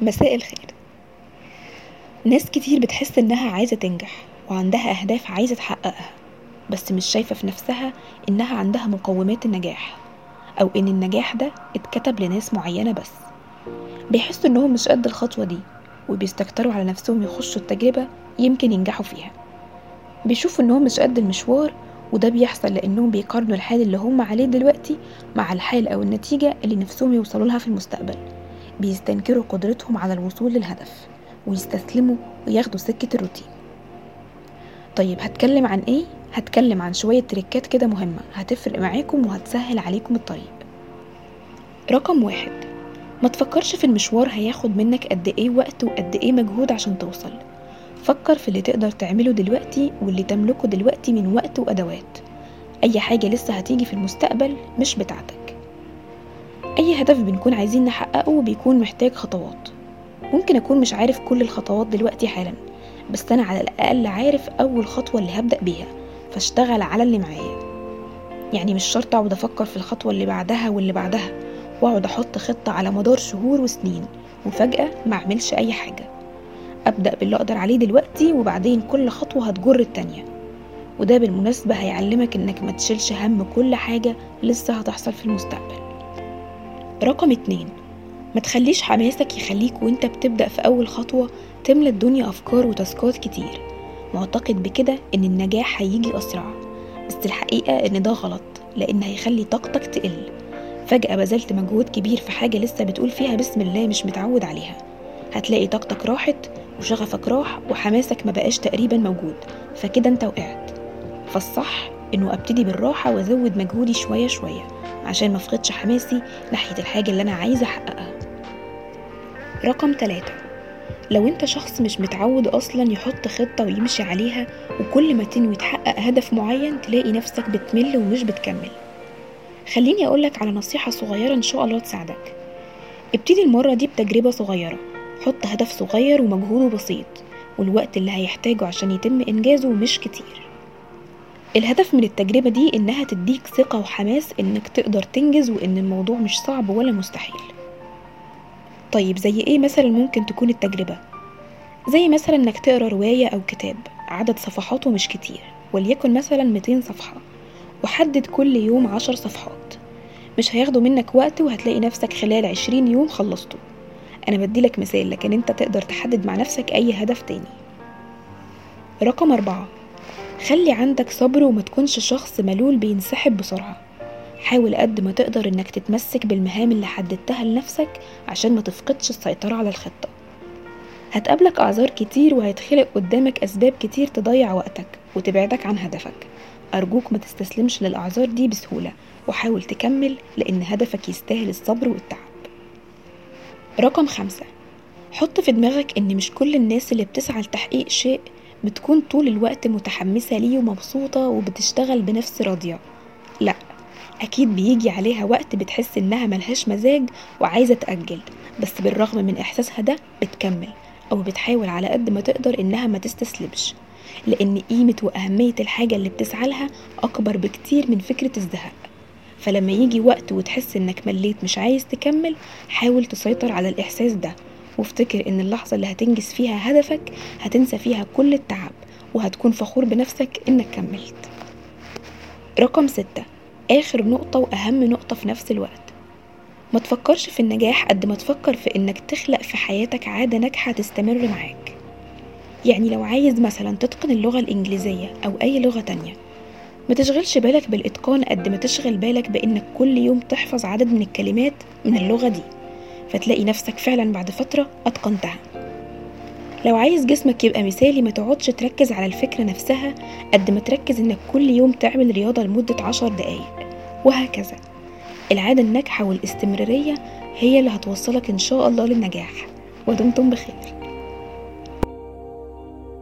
مساء الخير. ناس كتير بتحس إنها عايزة تنجح وعندها أهداف عايزة تحققها بس مش شايفة في نفسها إنها عندها مقومات النجاح أو إن النجاح ده اتكتب لناس معينة بس. بيحسوا إنهم مش قد الخطوة دي وبيستكتروا على نفسهم يخشوا التجربة يمكن ينجحوا فيها. بيشوفوا إنهم مش قد المشوار وده بيحصل لأنهم بيقارنوا الحال اللي هم عليه دلوقتي مع الحال أو النتيجة اللي نفسهم يوصلوا لها في المستقبل. بيستنكروا قدرتهم على الوصول للهدف ويستسلموا وياخدوا سكة الروتين. طيب هتكلم عن إيه؟ هتكلم عن شوية تريكات كده مهمة هتفرق معاكم وهتسهل عليكم الطريق. رقم واحد ما تفكرش في المشوار هياخد منك قد إيه وقت وقد إيه مجهود عشان توصل. فكر في اللي تقدر تعمله دلوقتي واللي تملكه دلوقتي من وقت وأدوات. أي حاجة لسه هتيجي في المستقبل مش بتاعتك. أي هدف بنكون عايزين نحققه بيكون محتاج خطوات. ممكن أكون مش عارف كل الخطوات دلوقتي حالا بس أنا على الأقل عارف أول خطوة اللي هبدأ بيها فأشتغل على اللي معايا. يعني مش شرط أقعد أفكر في الخطوة اللي بعدها واللي بعدها وأقعد أحط خطة على مدار شهور وسنين وفجأة ما أعملش أي حاجة. أبدأ باللي أقدر عليه دلوقتي وبعدين كل خطوة هتجر التانية. وده بالمناسبة هيعلمك إنك ما تشيلش هم كل حاجة لسه هتحصل في المستقبل. رقم اتنين ما تخليش حماسك يخليك وانت بتبدأ في أول خطوة تملى الدنيا أفكار وتاسكات كتير. معتقد بكده إن النجاح هيجي أسرع بس الحقيقة إن ده غلط لأن هيخلي طاقتك تقل. فجأة بذلت مجهود كبير في حاجة لسه بتقول فيها بسم الله مش متعود عليها. هتلاقي طاقتك راحت وشغفك راح وحماسك ما بقاش تقريبا موجود فكده انت وقعت. فالصح إنه أبتدي بالراحة وأزود مجهودي شوية شوية. عشان ما افقدش حماسي ناحية الحاجة اللي أنا عايزة أحققها. رقم ثلاثة لو أنت شخص مش متعود أصلا يحط خطة ويمشي عليها وكل ما تنوي تحقق هدف معين تلاقي نفسك بتمل ومش بتكمل. خليني أقولك على نصيحة صغيرة إن شاء الله تساعدك. ابتدي المرة دي بتجربة صغيرة. حط هدف صغير ومجهوده بسيط والوقت اللي هيحتاجه عشان يتم إنجازه مش كتير. الهدف من التجربة دي إنها تديك ثقة وحماس إنك تقدر تنجز وإن الموضوع مش صعب ولا مستحيل. طيب زي إيه مثلا ممكن تكون التجربة؟ زي مثلا إنك تقرأ رواية أو كتاب عدد صفحاته مش كتير وليكن مثلا 200 صفحة وحدد كل يوم عشر صفحات. مش هياخدوا منك وقت وهتلاقي نفسك خلال عشرين يوم خلصته. أنا بديلك مثال لكن أنت تقدر تحدد مع نفسك أي هدف تاني. رقم أربعة. خلي عندك صبر وما تكونش شخص ملول بينسحب بسرعة. حاول قد ما تقدر إنك تتمسك بالمهام اللي حددتها لنفسك عشان ما تفقدش السيطرة على الخطة. هتقابلك أعذار كتير وهيتخلق قدامك أسباب كتير تضيع وقتك وتبعدك عن هدفك. أرجوك ما تستسلمش للأعذار دي بسهولة وحاول تكمل لأن هدفك يستاهل الصبر والتعب. رقم خمسة حط في دماغك إن مش كل الناس اللي بتسعى لتحقيق شيء بتكون طول الوقت متحمسة ليه ومبسوطة وبتشتغل بنفس راضية. لأ أكيد بيجي عليها وقت بتحس إنها ملهاش مزاج وعايزة تأجل بس بالرغم من إحساسها ده بتكمل أو بتحاول على قد ما تقدر إنها ما تستسلمش لأن قيمة وأهمية الحاجة اللي بتسعى لها أكبر بكتير من فكرة الزهق. فلما يجي وقت وتحس إنك مليت مش عايز تكمل حاول تسيطر على الإحساس ده وافتكر إن اللحظة اللي هتنجز فيها هدفك هتنسى فيها كل التعب وهتكون فخور بنفسك إنك كملت. رقم ستة آخر نقطة وأهم نقطة في نفس الوقت. ما تفكرش في النجاح قد ما تفكر في إنك تخلق في حياتك عادة ناجحة تستمر معاك. يعني لو عايز مثلا تتقن اللغة الإنجليزية أو أي لغة تانية ما تشغلش بالك بالإتقان قد ما تشغل بالك بإنك كل يوم تحفظ عدد من الكلمات من اللغة دي. فتلاقي نفسك فعلا بعد فترة أتقنتها. لو عايز جسمك يبقى مثالي ما تقعدش تركز على الفكرة نفسها قد ما تركز إنك كل يوم تعمل رياضة لمدة عشر دقايق. وهكذا. العادة الناجحة والاستمرارية هي اللي هتوصلك إن شاء الله للنجاح. ودمتم بخير.